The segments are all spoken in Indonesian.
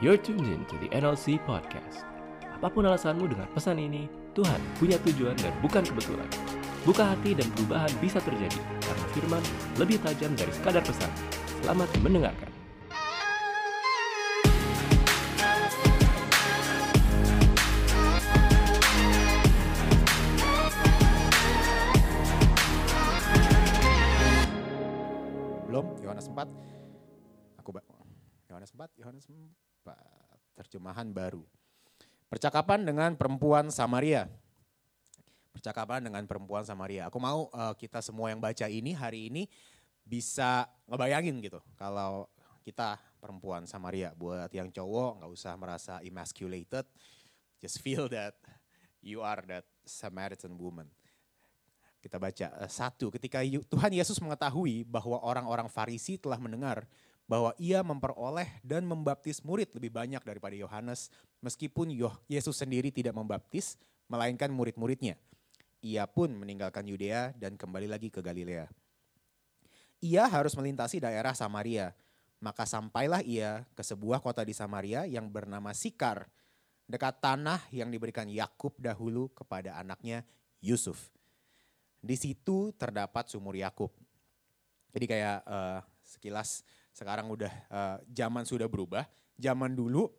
You're tuned in to the NLC Podcast. Apa pun alasanmu dengan pesan ini, Tuhan punya tujuan dan bukan kebetulan. Buka hati dan perubahan bisa terjadi karena firman lebih tajam dari sekadar pesan. Selamat mendengarkan. Belum, Yohanes 4. Aku Yohanes 4, Yohanes 4. Terjemahan baru. Percakapan dengan perempuan Samaria. Percakapan dengan perempuan Samaria. Aku mau eh, kita semua yang baca ini hari ini bisa ngebayangin gitu. Kalau kita perempuan Samaria. Buat yang cowok nggak usah merasa emasculated. Just feel that you are that Samaritan woman. Kita baca eh, satu, ketika Tuhan Yesus mengetahui bahwa orang-orang Farisi telah mendengar bahwa ia memperoleh dan membaptis murid lebih banyak daripada Yohanes, meskipun Yesus sendiri tidak membaptis, melainkan murid-muridnya. Ia pun meninggalkan Yudea dan kembali lagi ke Galilea. Ia harus melintasi daerah Samaria, maka sampailah ia ke sebuah kota di Samaria yang bernama Sikar, dekat tanah yang diberikan Yakub dahulu kepada anaknya Yusuf. Di situ terdapat sumur Yakub. Jadi kayak eh, sekilas sekarang udah eh, zaman sudah berubah. Zaman dulu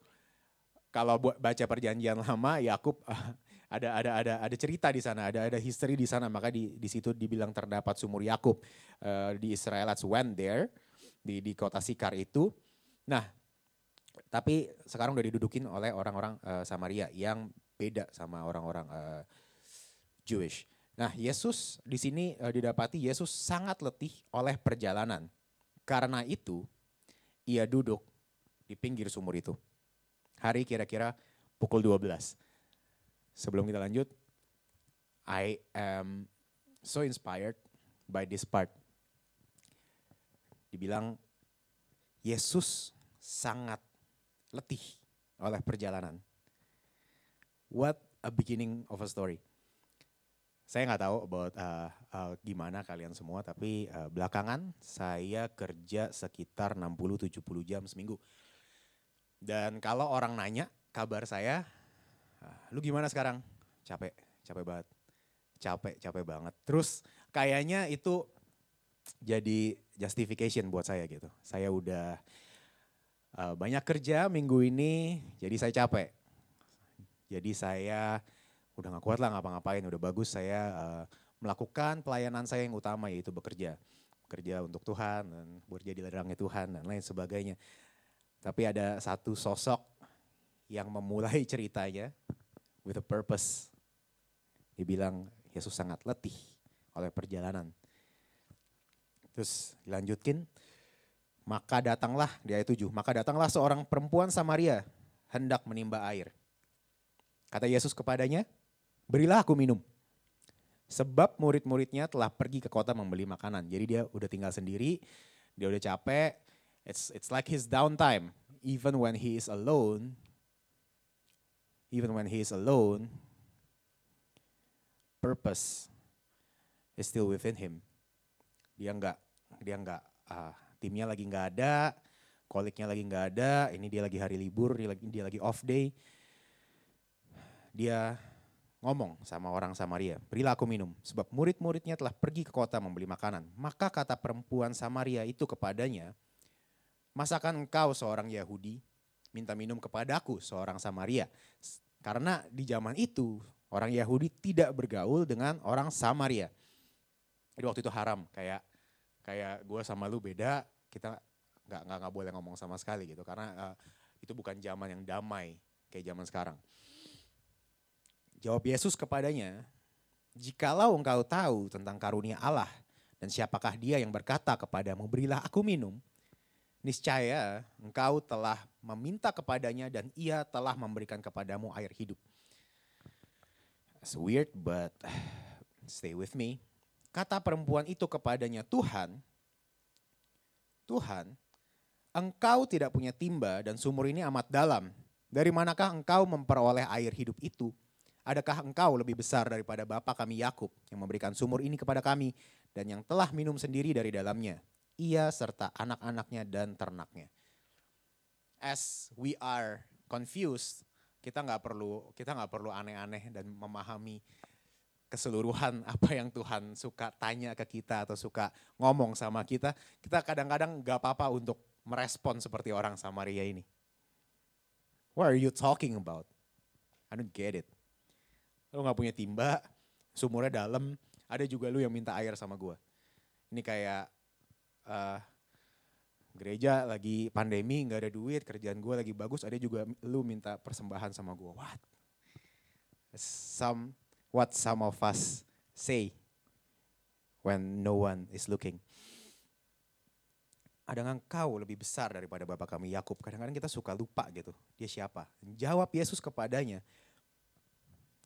kalau buat baca perjanjian lama Yakub eh, ada ada ada ada cerita di sana, ada ada history di sana, maka di di situ dibilang terdapat sumur Yakub. Eh, di Israelites went there di di kota Sikar itu. Nah, tapi sekarang udah didudukin oleh orang-orang eh, Samaria yang beda sama orang-orang eh, Jewish. Nah, Yesus di sini eh, didapati Yesus sangat letih oleh perjalanan. Karena itu, ia duduk di pinggir sumur itu. Hari kira-kira pukul 12. Sebelum kita lanjut, I am so inspired by this part. Dibilang Yesus sangat letih oleh perjalanan. What a beginning of a story. Saya nggak tahu about uh, uh, gimana kalian semua, tapi uh, belakangan saya kerja sekitar 60-70 jam seminggu. Dan kalau orang nanya kabar saya, "Ah, lu gimana sekarang? Capek, capek banget. Capek, capek banget. Terus kayaknya itu jadi justification buat saya gitu. Saya udah uh, banyak kerja minggu ini, jadi saya capek. Jadi saya udah gak kuat lah ngapa-ngapain, udah bagus saya uh, melakukan pelayanan saya yang utama yaitu bekerja. Bekerja untuk Tuhan dan bekerja di ladangnya Tuhan dan lain sebagainya. Tapi ada satu sosok yang memulai ceritanya with a purpose. Dibilang Yesus sangat letih oleh perjalanan. Terus dilanjutkin, maka datanglah di ayat 7, maka datanglah seorang perempuan Samaria hendak menimba air. Kata Yesus kepadanya, berilah aku minum. Sebab murid-muridnya telah pergi ke kota membeli makanan. Jadi dia udah tinggal sendiri, dia udah capek. It's it's like his downtime. Even when he is alone, even when he is alone, purpose is still within him. Dia nggak dia nggak ah, timnya lagi nggak ada, koliknya lagi nggak ada, ini dia lagi hari libur, dia lagi dia lagi off day dia ngomong sama orang Samaria, berilah aku minum, sebab murid-muridnya telah pergi ke kota membeli makanan. Maka kata perempuan Samaria itu kepadanya, masakan engkau seorang Yahudi minta minum kepadaku seorang Samaria? Karena di zaman itu orang Yahudi tidak bergaul dengan orang Samaria. Jadi waktu itu haram, kayak kayak gue sama lu beda, kita nggak nggak boleh ngomong sama sekali gitu, karena eh, itu bukan zaman yang damai kayak zaman sekarang. Jawab Yesus kepadanya, Jikalau engkau tahu tentang karunia Allah dan siapakah dia yang berkata kepadamu, berilah aku minum, niscaya engkau telah meminta kepadanya dan ia telah memberikan kepadamu air hidup. It's weird but stay with me. Kata perempuan itu kepadanya, Tuhan, Tuhan, engkau tidak punya timba dan sumur ini amat dalam. Dari manakah engkau memperoleh air hidup itu? Adakah engkau lebih besar daripada bapa kami Yakub yang memberikan sumur ini kepada kami dan yang telah minum sendiri dari dalamnya? Ia serta anak-anaknya dan ternaknya. as we are confused, kita nggak perlu kita nggak perlu aneh-aneh dan memahami keseluruhan apa yang Tuhan suka tanya ke kita atau suka ngomong sama kita, kita kadang-kadang nggak apa-apa untuk merespon seperti orang Samaria ini. What are you talking about? I don't get it. Lu nggak punya timba, sumurnya dalam, ada juga lu yang minta air sama gue. Ini kayak uh, gereja lagi pandemi nggak ada duit kerjaan gue lagi bagus ada juga lu minta persembahan sama gue what? Some what some of us say when no one is looking. Ada engkau lebih besar daripada bapak kami Yakub. Kadang-kadang kita suka lupa gitu dia siapa? Jawab Yesus kepadanya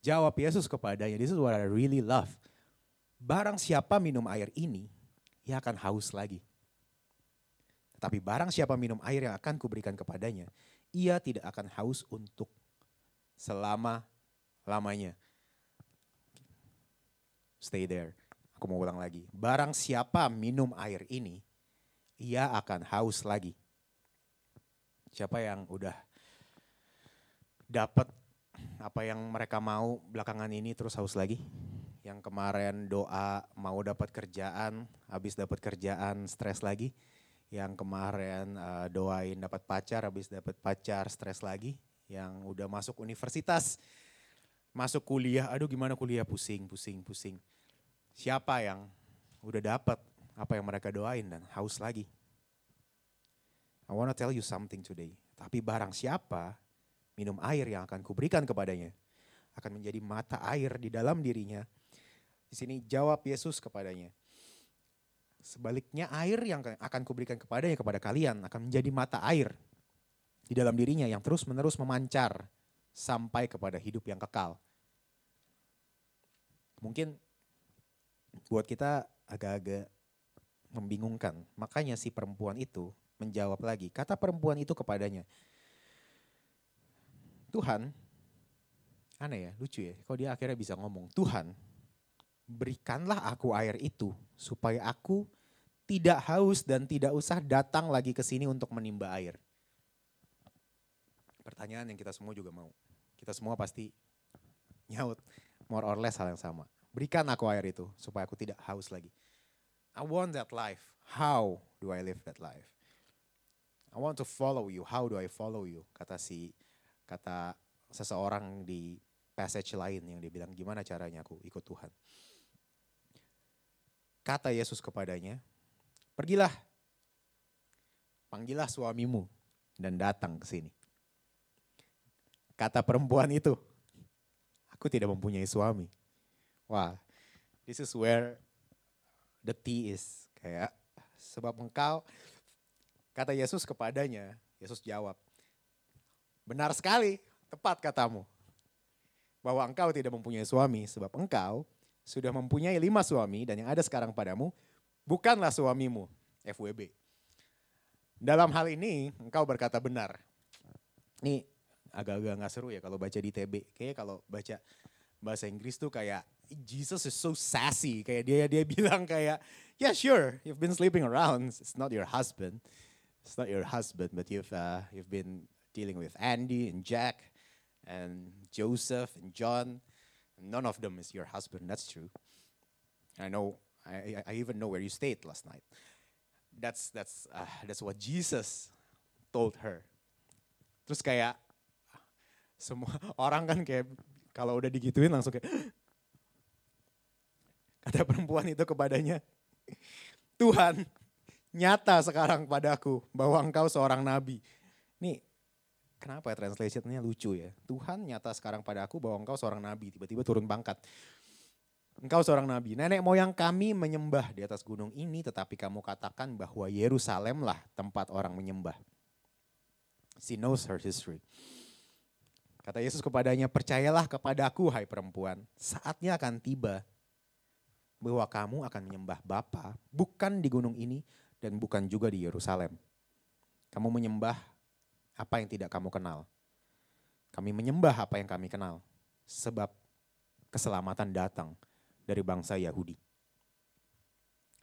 jawab Yesus kepadanya this is what I really love barang siapa minum air ini ia akan haus lagi tapi barang siapa minum air yang akan kuberikan kepadanya, ia tidak akan haus untuk selama-lamanya. Stay there. Aku mau ulang lagi. Barang siapa minum air ini, ia akan haus lagi. Siapa yang udah dapat apa yang mereka mau belakangan ini terus haus lagi? Yang kemarin doa mau dapat kerjaan, habis dapat kerjaan stres lagi yang kemarin uh, doain dapat pacar, habis dapat pacar stres lagi, yang udah masuk universitas, masuk kuliah, aduh gimana kuliah pusing, pusing, pusing. Siapa yang udah dapat apa yang mereka doain dan haus lagi? I wanna tell you something today. Tapi barang siapa minum air yang akan kuberikan kepadanya akan menjadi mata air di dalam dirinya. Di sini jawab Yesus kepadanya Sebaliknya air yang akan kuberikan kepadanya kepada kalian akan menjadi mata air di dalam dirinya yang terus menerus memancar sampai kepada hidup yang kekal. Mungkin buat kita agak-agak membingungkan. Makanya si perempuan itu menjawab lagi. Kata perempuan itu kepadanya, Tuhan, aneh ya, lucu ya. Kalau dia akhirnya bisa ngomong, Tuhan, berikanlah aku air itu supaya aku tidak haus dan tidak usah datang lagi ke sini untuk menimba air. Pertanyaan yang kita semua juga mau. Kita semua pasti nyaut more or less hal yang sama. Berikan aku air itu supaya aku tidak haus lagi. I want that life. How do I live that life? I want to follow you. How do I follow you? Kata si kata seseorang di passage lain yang dia bilang gimana caranya aku ikut Tuhan. Kata Yesus kepadanya, pergilah, panggillah suamimu dan datang ke sini. Kata perempuan itu, aku tidak mempunyai suami. Wah, this is where the tea is. Kayak, sebab engkau, kata Yesus kepadanya, Yesus jawab, benar sekali, tepat katamu. Bahwa engkau tidak mempunyai suami, sebab engkau sudah mempunyai lima suami dan yang ada sekarang padamu bukanlah suamimu, FWB. Dalam hal ini engkau berkata benar. Ini agak-agak gak seru ya kalau baca di TB. Kayaknya kalau baca bahasa Inggris tuh kayak Jesus is so sassy. Kayak dia dia bilang kayak, yeah sure, you've been sleeping around. It's not your husband. It's not your husband, but you've uh, you've been dealing with Andy and Jack and Joseph and John. None of them is your husband. That's true. I know. I, I even know where you stayed last night. That's that's uh, that's what Jesus told her. Terus kayak semua orang kan kayak kalau udah digituin langsung kayak kata perempuan itu kepadanya, Tuhan nyata sekarang padaku bahwa engkau seorang nabi. Nih Kenapa ya translationnya lucu ya? Tuhan nyata sekarang pada aku bahwa engkau seorang nabi, tiba-tiba turun pangkat. Engkau seorang nabi. Nenek moyang kami menyembah di atas gunung ini, tetapi kamu katakan bahwa Yerusalem lah tempat orang menyembah. She knows her history. Kata Yesus kepadanya, percayalah kepadaku hai perempuan, saatnya akan tiba bahwa kamu akan menyembah Bapa bukan di gunung ini dan bukan juga di Yerusalem. Kamu menyembah apa yang tidak kamu kenal. Kami menyembah apa yang kami kenal. Sebab keselamatan datang dari bangsa Yahudi.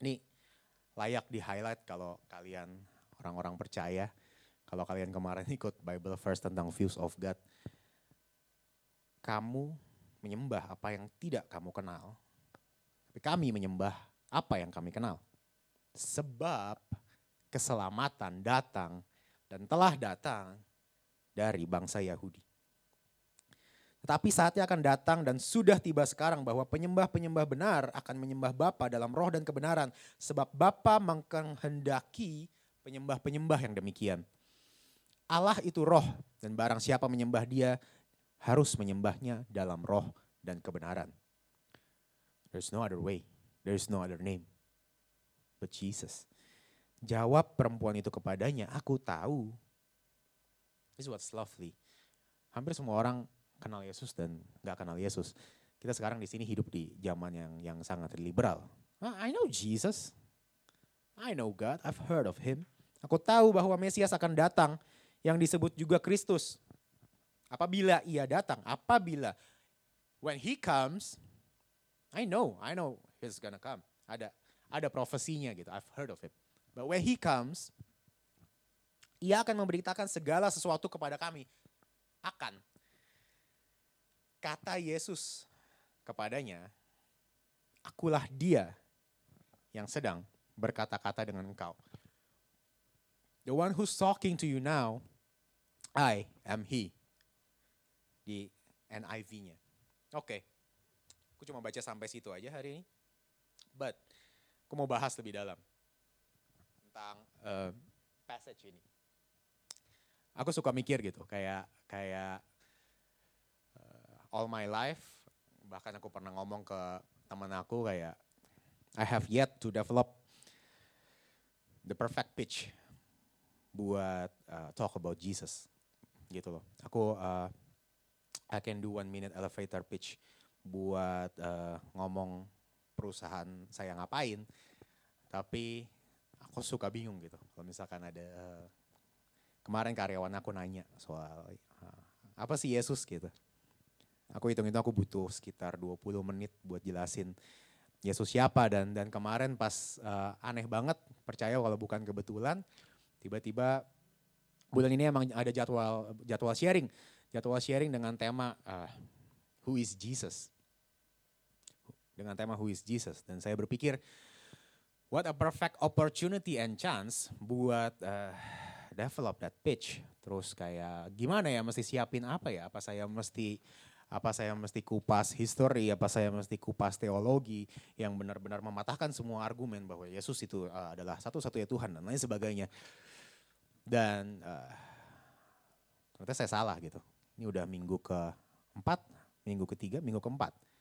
Ini layak di highlight kalau kalian orang-orang percaya. kalau kalian kemarin ikut Bible First tentang views of God, kamu menyembah apa yang tidak kamu kenal, tapi kami menyembah apa yang kami kenal. Sebab keselamatan datang dan telah datang dari bangsa Yahudi. Tetapi saatnya akan datang dan sudah tiba sekarang bahwa penyembah-penyembah benar akan menyembah Bapa dalam roh dan kebenaran. Sebab Bapa menghendaki penyembah-penyembah yang demikian. Allah itu roh dan barang siapa menyembah dia harus menyembahnya dalam roh dan kebenaran. There's no other way. There's no other name. But Jesus. Jawab perempuan itu kepadanya, aku tahu. This is what's lovely. Hampir semua orang kenal Yesus dan nggak kenal Yesus. Kita sekarang di sini hidup di zaman yang yang sangat liberal. I know Jesus. I know God. I've heard of Him. Aku tahu bahwa Mesias akan datang yang disebut juga Kristus. Apabila ia datang, apabila when he comes, I know, I know he's gonna come. Ada ada profesinya gitu. I've heard of it. But when he comes, ia akan memberitakan segala sesuatu kepada kami. Akan. Kata Yesus kepadanya, akulah dia yang sedang berkata-kata dengan engkau. The one who's talking to you now, I am he di NIV-nya. Oke, okay. aku cuma baca sampai situ aja hari ini. But, aku mau bahas lebih dalam passage ini. Aku suka mikir gitu, kayak kayak uh, all my life, bahkan aku pernah ngomong ke teman aku kayak I have yet to develop the perfect pitch buat uh, talk about Jesus gitu loh. Aku uh, I can do one minute elevator pitch buat uh, ngomong perusahaan saya ngapain, tapi aku suka bingung gitu. Kalau misalkan ada uh, kemarin karyawan aku nanya soal uh, apa sih Yesus gitu. Aku hitung itu aku butuh sekitar 20 menit buat jelasin Yesus siapa dan dan kemarin pas uh, aneh banget percaya kalau bukan kebetulan tiba-tiba bulan ini emang ada jadwal jadwal sharing jadwal sharing dengan tema uh, Who is Jesus? Dengan tema Who is Jesus? Dan saya berpikir, what a perfect opportunity and chance buat uh, develop that pitch. Terus kayak gimana ya mesti siapin apa ya? Apa saya mesti apa saya mesti kupas history, apa saya mesti kupas teologi yang benar-benar mematahkan semua argumen bahwa Yesus itu uh, adalah satu-satunya Tuhan dan lain sebagainya. Dan uh, ternyata saya salah gitu. Ini udah minggu keempat, minggu ketiga, minggu keempat.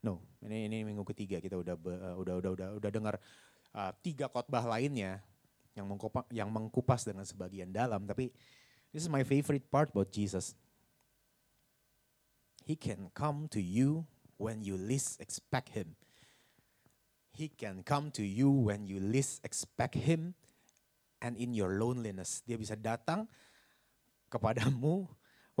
No, ini ini minggu ketiga kita udah uh, udah udah udah udah dengar uh, tiga khotbah lainnya yang mengkupas, yang mengkupas dengan sebagian dalam. Tapi this is my favorite part about Jesus. He can come to you when you least expect him. He can come to you when you least expect him and in your loneliness. Dia bisa datang kepadamu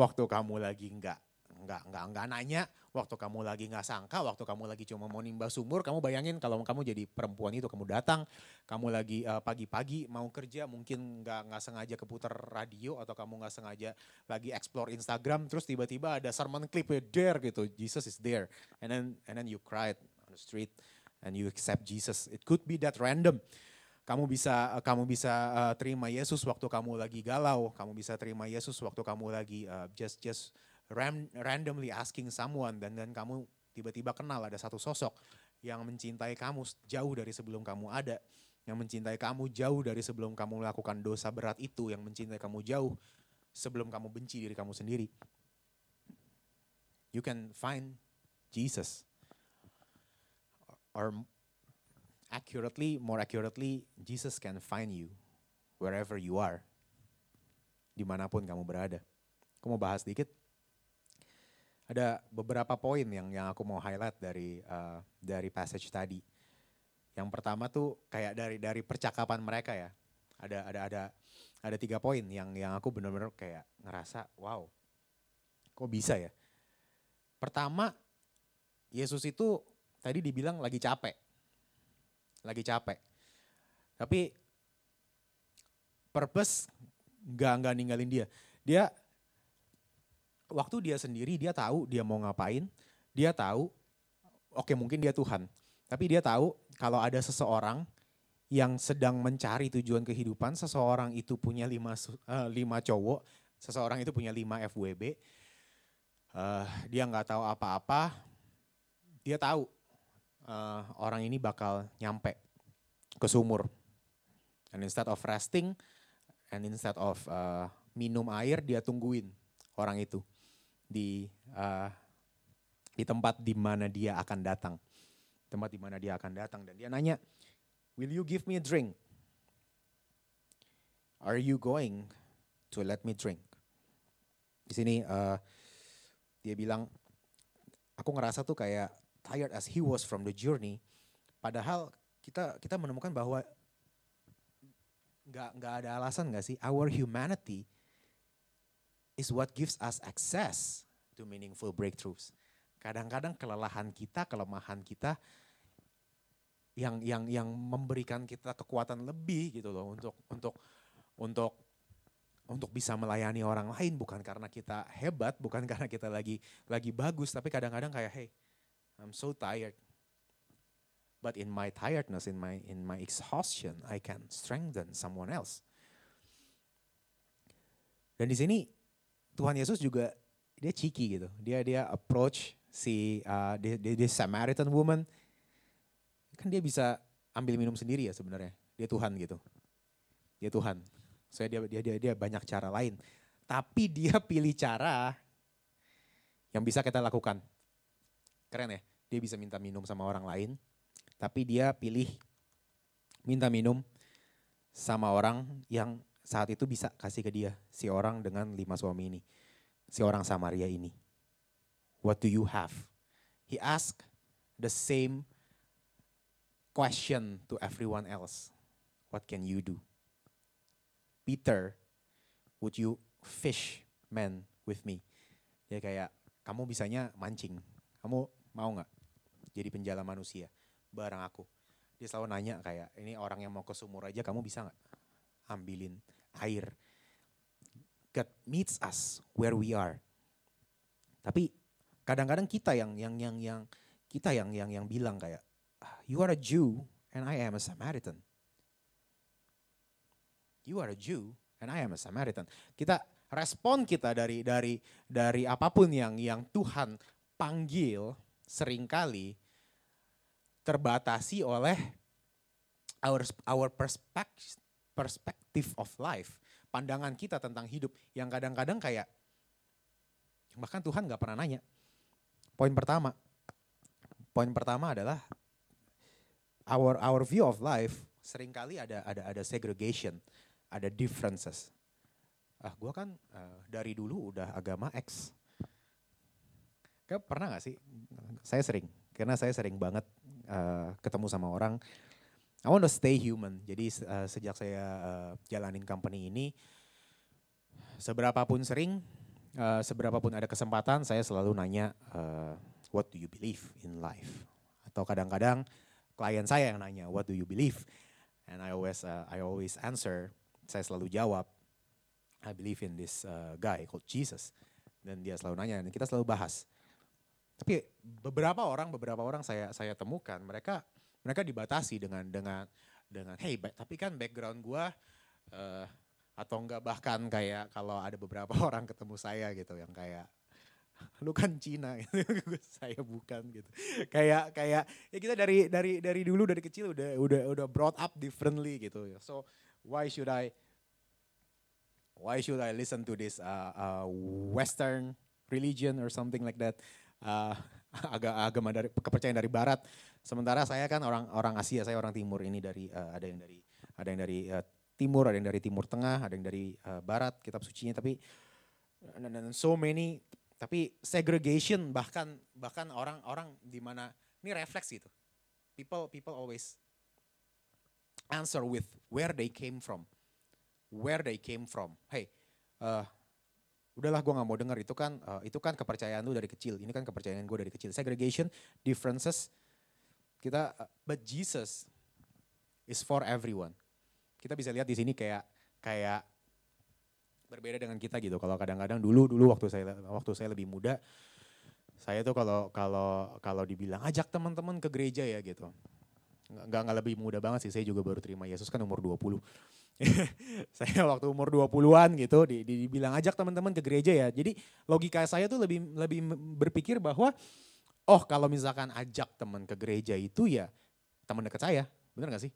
waktu kamu lagi nggak nggak nggak nggak nanya, waktu kamu lagi nggak sangka, waktu kamu lagi cuma mau nimba sumur, kamu bayangin kalau kamu jadi perempuan itu kamu datang, kamu lagi uh, pagi-pagi mau kerja, mungkin nggak nggak sengaja keputar radio atau kamu nggak sengaja lagi explore Instagram, terus tiba-tiba ada sermon clip there gitu, Jesus is there, and then and then you cried on the street and you accept Jesus. It could be that random. Kamu bisa kamu bisa uh, terima Yesus waktu kamu lagi galau, kamu bisa terima Yesus waktu kamu lagi uh, just just ram, randomly asking someone dan dan kamu tiba-tiba kenal ada satu sosok yang mencintai kamu jauh dari sebelum kamu ada, yang mencintai kamu jauh dari sebelum kamu melakukan dosa berat itu, yang mencintai kamu jauh sebelum kamu benci diri kamu sendiri. You can find Jesus or accurately, more accurately, Jesus can find you wherever you are. Di mana pun kamu berada. Aku mau bahas sedikit. Ada beberapa poin yang yang aku mau highlight dari uh, dari passage tadi. Yang pertama tuh kayak dari dari percakapan mereka ya. Ada ada ada ada tiga poin yang yang aku benar-benar kayak ngerasa wow, kok bisa ya? Pertama, Yesus itu tadi dibilang lagi capek lagi capek. Tapi purpose nggak nggak ninggalin dia. Dia waktu dia sendiri dia tahu dia mau ngapain, dia tahu oke mungkin dia Tuhan, tapi dia tahu kalau ada seseorang yang sedang mencari tujuan kehidupan, seseorang itu punya lima, uh, lima cowok, seseorang itu punya lima FWB, uh, dia nggak tahu apa-apa, dia tahu uh, orang ini bakal nyampe ke sumur. And instead of resting, and instead of uh, minum air, dia tungguin orang itu di uh, di tempat di mana dia akan datang, tempat di mana dia akan datang dan dia nanya, Will you give me a drink? Are you going to let me drink? Di sini uh, dia bilang, aku ngerasa tuh kayak tired as he was from the journey. Padahal kita kita menemukan bahwa nggak nggak ada alasan nggak sih our humanity is what gives us access to meaningful breakthroughs. Kadang-kadang kelelahan kita, kelemahan kita yang yang yang memberikan kita kekuatan lebih gitu loh untuk untuk untuk untuk bisa melayani orang lain bukan karena kita hebat, bukan karena kita lagi lagi bagus, tapi kadang-kadang kayak hey, I'm so tired. But in my tiredness, in my in my exhaustion, I can strengthen someone else. Dan di sini Tuhan Yesus juga dia cheeky gitu. Dia dia approach si uh, dia Samaritan woman. Kan dia bisa ambil minum sendiri ya sebenarnya. Dia Tuhan gitu. Dia Tuhan. Saya dia dia dia dia banyak cara lain. Tapi dia pilih cara yang bisa kita lakukan. Keren ya? Dia bisa minta minum sama orang lain tapi dia pilih minta minum sama orang yang saat itu bisa kasih ke dia, si orang dengan lima suami ini, si orang Samaria ini. What do you have? He asked the same question to everyone else. What can you do? Peter, would you fish man with me? Dia kayak, kamu bisanya mancing, kamu mau nggak jadi penjala manusia? barang aku. Dia selalu nanya kayak, ini orang yang mau ke sumur aja kamu bisa nggak ambilin air. God meets us where we are. Tapi kadang-kadang kita yang yang yang yang kita yang yang yang bilang kayak you are a Jew and I am a Samaritan. You are a Jew and I am a Samaritan. Kita respon kita dari dari dari apa pun yang yang Tuhan panggil sering kali terbatasi oleh our our perspective perspective of life, pandangan kita tentang hidup yang kadang-kadang kayak bahkan Tuhan nggak pernah nanya. Poin pertama, poin pertama adalah our our view of life sering kali ada ada ada segregation, ada differences. Ah, gue kan uh, dari dulu udah agama X. Kayak pernah gak sih? Saya sering, karena saya sering banget uh, ketemu sama orang. I want to stay human. Jadi uh, sejak saya uh, jalanin company ini, seberapapun sering, uh, seberapapun ada kesempatan, saya selalu nanya, uh, what do you believe in life? Atau kadang-kadang klien saya yang nanya, what do you believe? And I always, uh, I always answer, saya selalu jawab, I believe in this uh, guy called Jesus. Dan dia selalu nanya, dan kita selalu bahas. Tapi beberapa orang, beberapa orang saya saya temukan mereka mereka dibatasi dengan dengan dengan hey tapi kan background gua uh, atau enggak bahkan kayak kalau ada beberapa orang ketemu saya gitu yang kayak lu kan Cina gitu saya bukan gitu. Kayak kayak ya kita dari dari dari dulu dari kecil udah udah udah brought up differently gitu. So why should I why should I listen to this uh, uh, Western religion or something like that? Uh, agak agama dari kepercayaan dari barat. Sementara saya kan orang orang Asia, saya orang timur ini dari uh, ada yang dari ada yang dari uh, timur, ada yang dari timur tengah, ada yang dari uh, barat kitab sucinya tapi dan, dan so many tapi segregation bahkan bahkan orang-orang di mana ini refleks gitu. People people always answer with where they came from. Where they came from. Hey, uh, udahlah gue nggak mau dengar itu kan uh, itu kan kepercayaan lu dari kecil ini kan kepercayaan gue dari kecil segregation differences kita uh, but Jesus is for everyone kita bisa lihat di sini kayak kayak berbeda dengan kita gitu. Kalau kadang-kadang dulu dulu waktu saya waktu saya lebih muda, saya tuh kalau kalau kalau dibilang ajak teman-teman ke gereja ya gitu. Nggak, nggak lebih muda banget sih, saya juga baru terima Yesus kan umur 20. saya waktu umur 20-an gitu di, di, dibilang ajak teman-teman ke gereja ya. Jadi logika saya tuh lebih lebih berpikir bahwa oh kalau misalkan ajak teman ke gereja itu ya teman dekat saya, bener gak sih?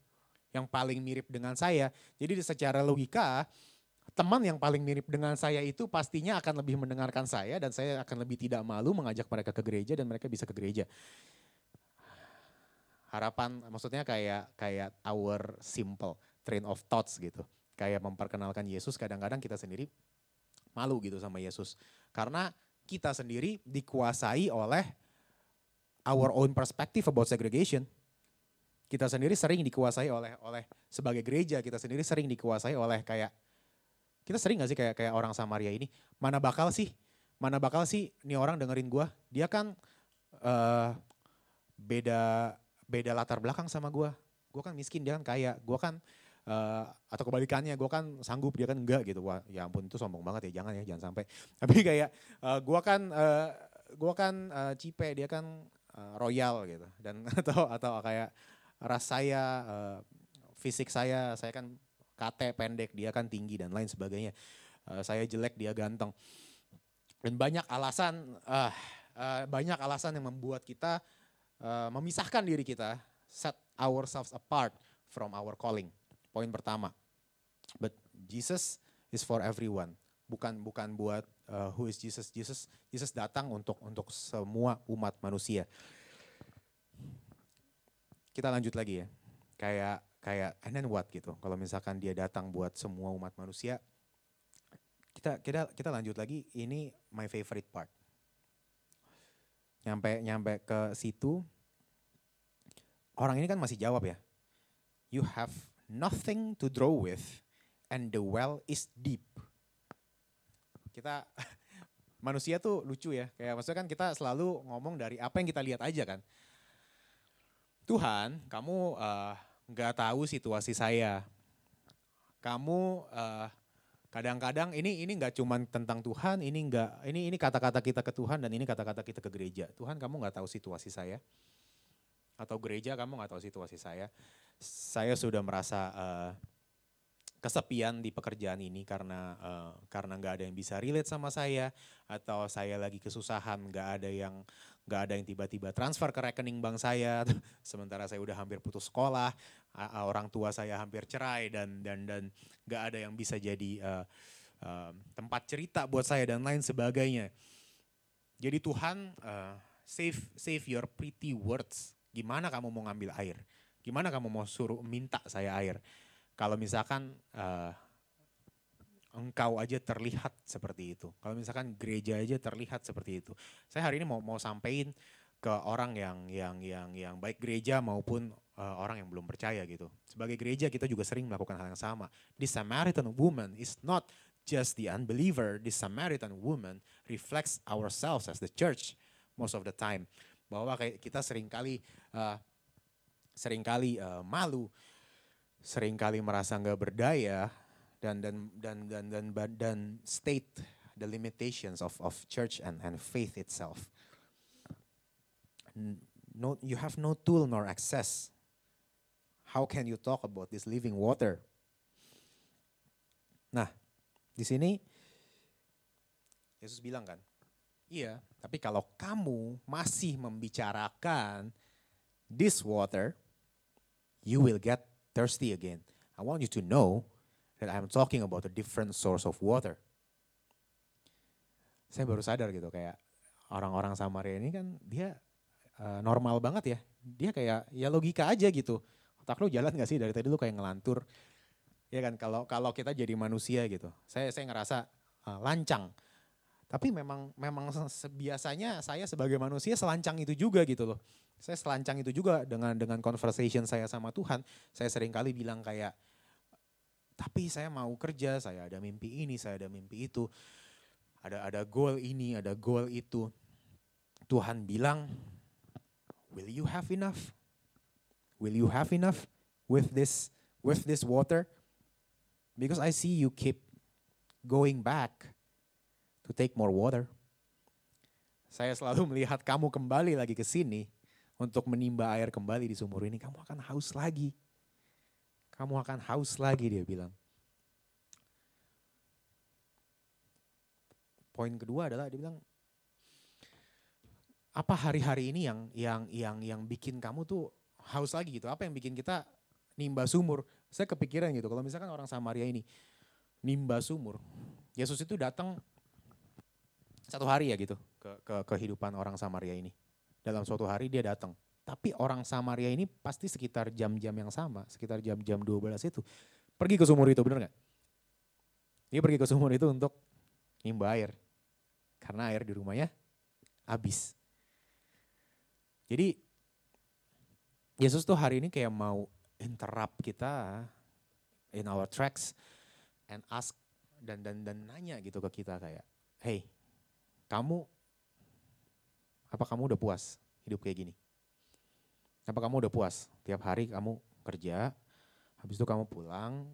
Yang paling mirip dengan saya. Jadi secara logika teman yang paling mirip dengan saya itu pastinya akan lebih mendengarkan saya dan saya akan lebih tidak malu mengajak mereka ke gereja dan mereka bisa ke gereja. Harapan maksudnya kayak kayak our simple train of thoughts gitu. Kayak memperkenalkan Yesus kadang-kadang kita sendiri malu gitu sama Yesus. Karena kita sendiri dikuasai oleh our own perspective about segregation. Kita sendiri sering dikuasai oleh oleh sebagai gereja, kita sendiri sering dikuasai oleh kayak kita sering gak sih kayak kayak orang Samaria ini, mana bakal sih, mana bakal sih nih orang dengerin gua, dia kan uh, beda beda latar belakang sama gua. Gua kan miskin, dia kan kaya. Gua kan uh, atau kebalikannya gue kan sanggup dia kan enggak gitu wah ya ampun itu sombong banget ya jangan ya jangan sampai tapi kayak uh, gue kan uh, gue kan uh, cipe dia kan uh, royal gitu dan atau atau kayak ras saya uh, fisik saya saya kan kate pendek, dia kan tinggi dan lain sebagainya. Uh, saya jelek, dia ganteng. Dan banyak alasan, uh, uh, banyak alasan yang membuat kita uh, memisahkan diri kita, set ourselves apart from our calling. Poin pertama. But Jesus is for everyone. Bukan bukan buat uh, who is Jesus. Jesus Jesus datang untuk untuk semua umat manusia. Kita lanjut lagi ya. Kayak kayak and then what gitu. Kalau misalkan dia datang buat semua umat manusia, kita kita kita lanjut lagi. Ini my favorite part. Nyampe nyampe ke situ, orang ini kan masih jawab ya. You have nothing to draw with, and the well is deep. Kita manusia tuh lucu ya. Kayak maksudnya kan kita selalu ngomong dari apa yang kita lihat aja kan. Tuhan, kamu uh, nggak tahu situasi saya. Kamu eh, kadang-kadang ini ini nggak cuma tentang Tuhan, ini nggak ini ini kata-kata kita ke Tuhan dan ini kata-kata kita ke gereja. Tuhan kamu nggak tahu situasi saya atau gereja kamu nggak tahu situasi saya. Saya sudah merasa uh, kesepian di pekerjaan ini karena uh, karena nggak ada yang bisa relate sama saya atau saya lagi kesusahan nggak ada yang nggak ada yang tiba-tiba transfer ke rekening bank saya. Sementara saya udah hampir putus sekolah orang tua saya hampir cerai dan dan dan nggak ada yang bisa jadi uh, uh, tempat cerita buat saya dan lain sebagainya. Jadi Tuhan uh, save save your pretty words gimana kamu mau ngambil air gimana kamu mau suruh minta saya air kalau misalkan uh, engkau aja terlihat seperti itu. Kalau misalkan gereja aja terlihat seperti itu. Saya hari ini mau mau sampaikan ke orang yang yang yang yang baik gereja maupun uh, orang yang belum percaya gitu. Sebagai gereja kita juga sering melakukan hal yang sama. This Samaritan woman is not just the unbeliever. This Samaritan woman reflects ourselves as the church most of the time. Bahwa kita sering kali uh, sering kali uh, malu, sering kali merasa nggak berdaya, dan dan dan dan dan dan, dan state the limitations of of church and and faith itself. No, you have no tool nor access. How can you talk about this living water? Nah, di sini Yesus bilang kan, iya, tapi kalau kamu masih membicarakan this water, you will get thirsty again. I want you to know that I'm talking about a different source of water. Saya baru sadar gitu kayak orang-orang Samaria ini kan dia uh, normal banget ya. Dia kayak ya logika aja gitu. Otak lu jalan gak sih dari tadi lu kayak ngelantur. Ya kan kalau kalau kita jadi manusia gitu. Saya saya ngerasa uh, lancang. Tapi memang memang biasanya saya sebagai manusia selancang itu juga gitu loh. Saya selancang itu juga dengan dengan conversation saya sama Tuhan. Saya sering kali bilang kayak tapi saya mau kerja, saya ada mimpi ini, saya ada mimpi itu. Ada ada goal ini, ada goal itu. Tuhan bilang, "Will you have enough? Will you have enough with this with this water?" Because I see you keep going back to take more water. Saya selalu melihat kamu kembali lagi ke sini untuk menimba air kembali di sumur ini. Kamu akan haus lagi. Kamu akan haus lagi dia bilang. Poin kedua adalah dia bilang apa hari-hari ini yang yang yang yang bikin kamu tuh haus lagi gitu? Apa yang bikin kita nimba sumur? Saya kepikiran gitu. Kalau misalkan orang Samaria ini nimba sumur, Yesus itu datang satu hari ya gitu ke, ke kehidupan orang Samaria ini. Dalam suatu hari dia datang. Tapi orang Samaria ini pasti sekitar jam-jam yang sama, sekitar jam-jam 12 itu pergi ke sumur itu, bener nggak? Dia pergi ke sumur itu untuk nimba air. Karena air di rumahnya habis. Jadi Yesus tuh hari ini kayak mau interrupt kita in our tracks and ask dan dan dan nanya gitu ke kita kayak, hey, kamu apa kamu udah puas hidup kayak gini? Apa kamu udah puas tiap hari kamu kerja, habis itu kamu pulang,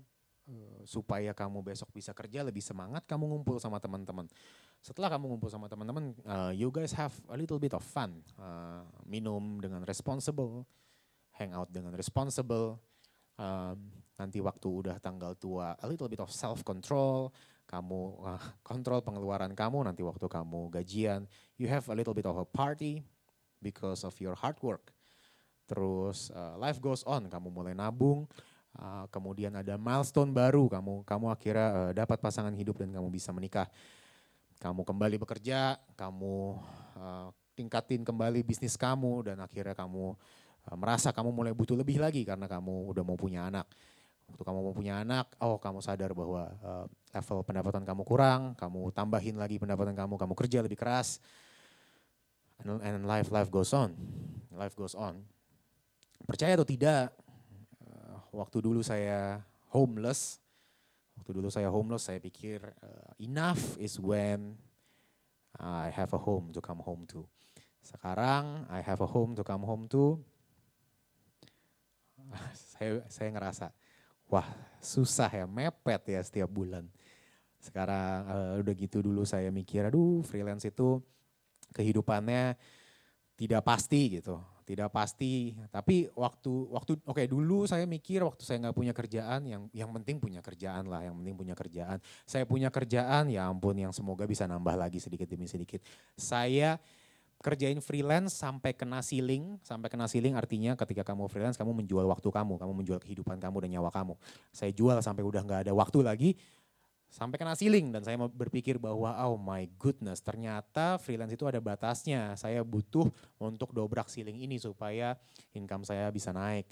eh, supaya kamu besok bisa kerja lebih semangat, kamu ngumpul sama teman-teman. Setelah kamu ngumpul sama teman-teman, uh, you guys have a little bit of fun. Uh, minum dengan responsible, hang out dengan responsible. Um, nanti waktu udah tanggal tua, a little bit of self control. Kamu uh, kontrol pengeluaran kamu. Nanti waktu kamu gajian, you have a little bit of a party because of your hard work. Terus uh, life goes on. Kamu mulai nabung. Uh, kemudian ada milestone baru. Kamu kamu akhirnya uh, dapat pasangan hidup dan kamu bisa menikah kamu kembali bekerja, kamu uh, tingkatin kembali bisnis kamu dan akhirnya kamu uh, merasa kamu mulai butuh lebih lagi karena kamu udah mau punya anak. Waktu kamu mau punya anak, oh kamu sadar bahwa uh, level pendapatan kamu kurang, kamu tambahin lagi pendapatan kamu, kamu kerja lebih keras. And, and life life goes on. Life goes on. Percaya atau tidak, uh, waktu dulu saya homeless, Waktu dulu saya homeless, saya pikir uh, enough is when I have a home to come home to. Sekarang I have a home to come home to. saya saya ngerasa, wah susah ya, mepet ya setiap bulan. Sekarang uh, udah gitu dulu saya mikir, aduh freelance itu kehidupannya tidak pasti gitu tidak pasti. Tapi waktu waktu oke okay, dulu saya mikir waktu saya nggak punya kerjaan yang yang penting punya kerjaan lah, yang penting punya kerjaan. Saya punya kerjaan ya ampun yang semoga bisa nambah lagi sedikit demi sedikit. Saya kerjain freelance sampai kena ceiling, sampai kena ceiling artinya ketika kamu freelance kamu menjual waktu kamu, kamu menjual kehidupan kamu dan nyawa kamu. Saya jual sampai udah nggak ada waktu lagi, sampai kena ceiling. Dan saya berpikir bahwa oh my goodness ternyata freelance itu ada batasnya. Saya butuh untuk dobrak ceiling ini supaya income saya bisa naik.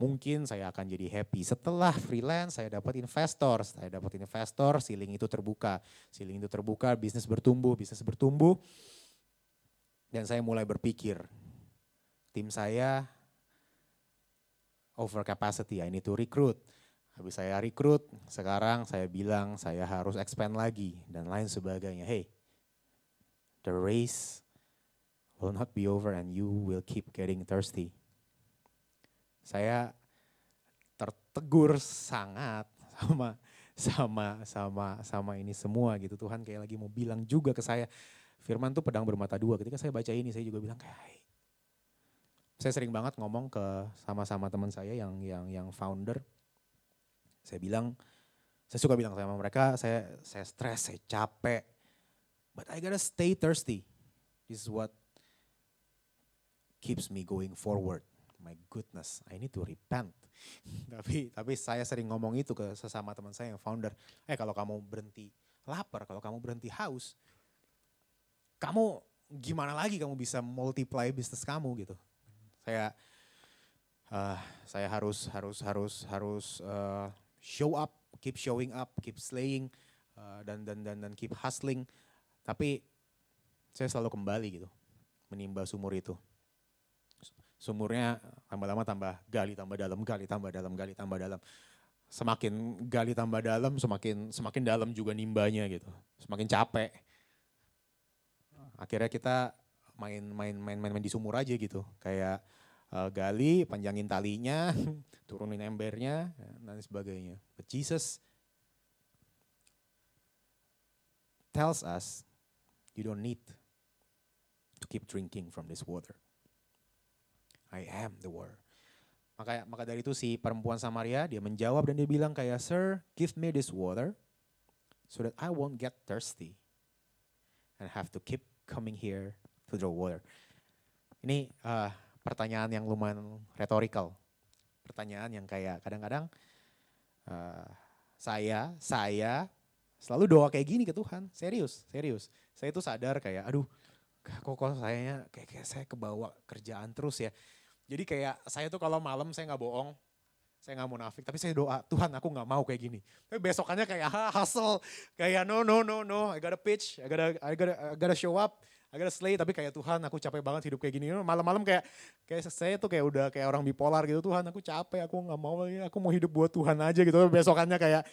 Mungkin saya akan jadi happy. Setelah freelance saya dapat investor. Saya dapat investor ceiling itu terbuka. Ceiling itu terbuka bisnis bertumbuh bisnis bertumbuh dan saya mulai berpikir tim saya over capacity I need to recruit Habis saya rekrut, sekarang saya bilang saya harus expand lagi dan lain sebagainya. Hey, the race will not be over and you will keep getting thirsty. Saya tertegur sangat sama sama sama sama ini semua gitu. Tuhan kayak lagi mau bilang juga ke saya, firman tuh pedang bermata dua. Ketika saya baca ini saya juga bilang kayak saya sering banget ngomong ke sama-sama teman saya yang yang yang founder saya bilang, saya suka bilang sama mereka, saya saya stres, saya capek. But I gotta stay thirsty. This is what keeps me going forward. My goodness, I need to repent. tapi tapi saya sering ngomong itu ke sesama teman saya yang founder. Eh kalau kamu berhenti lapar, kalau kamu berhenti haus, kamu gimana lagi kamu bisa multiply bisnis kamu gitu. Saya uh, saya harus harus harus harus uh, show up, keep showing up, keep slaying uh, dan dan dan dan keep hustling. Tapi saya selalu kembali gitu, menimba sumur itu. Sumurnya tambah lama tambah gali tambah dalam, gali tambah dalam, gali tambah dalam. Semakin gali tambah dalam, semakin semakin dalam juga nimbanya gitu. Semakin capek. Akhirnya kita main main main main, main di sumur aja gitu. Kayak uh, gali, panjangin talinya, turunin embernya, dan sebagainya. But Jesus tells us you don't need to keep drinking from this water. I am the water. Maka maka dari itu si perempuan Samaria dia menjawab dan dia bilang kayak Sir, give me this water so that I won't get thirsty and have to keep coming here to draw water. Ini uh, pertanyaan yang lumayan retorikal. Pertanyaan yang kayak kadang-kadang uh, saya saya selalu doa kayak gini ke Tuhan, serius, serius. Saya itu sadar kayak aduh kok kok saya kayak, kayak saya kebawa kerjaan terus ya jadi kayak saya tuh kalau malam saya nggak bohong, saya nggak munafik, tapi saya doa Tuhan aku nggak mau kayak gini. Tapi besokannya kayak ha, hustle, kayak no no no no, I gotta pitch, I gotta I gotta I gotta show up, I gotta slay. Tapi kayak Tuhan aku capek banget hidup kayak gini. Malam-malam kayak kayak saya tuh kayak udah kayak orang bipolar gitu. Tuhan aku capek, aku nggak mau aku mau hidup buat Tuhan aja gitu. Besokannya kayak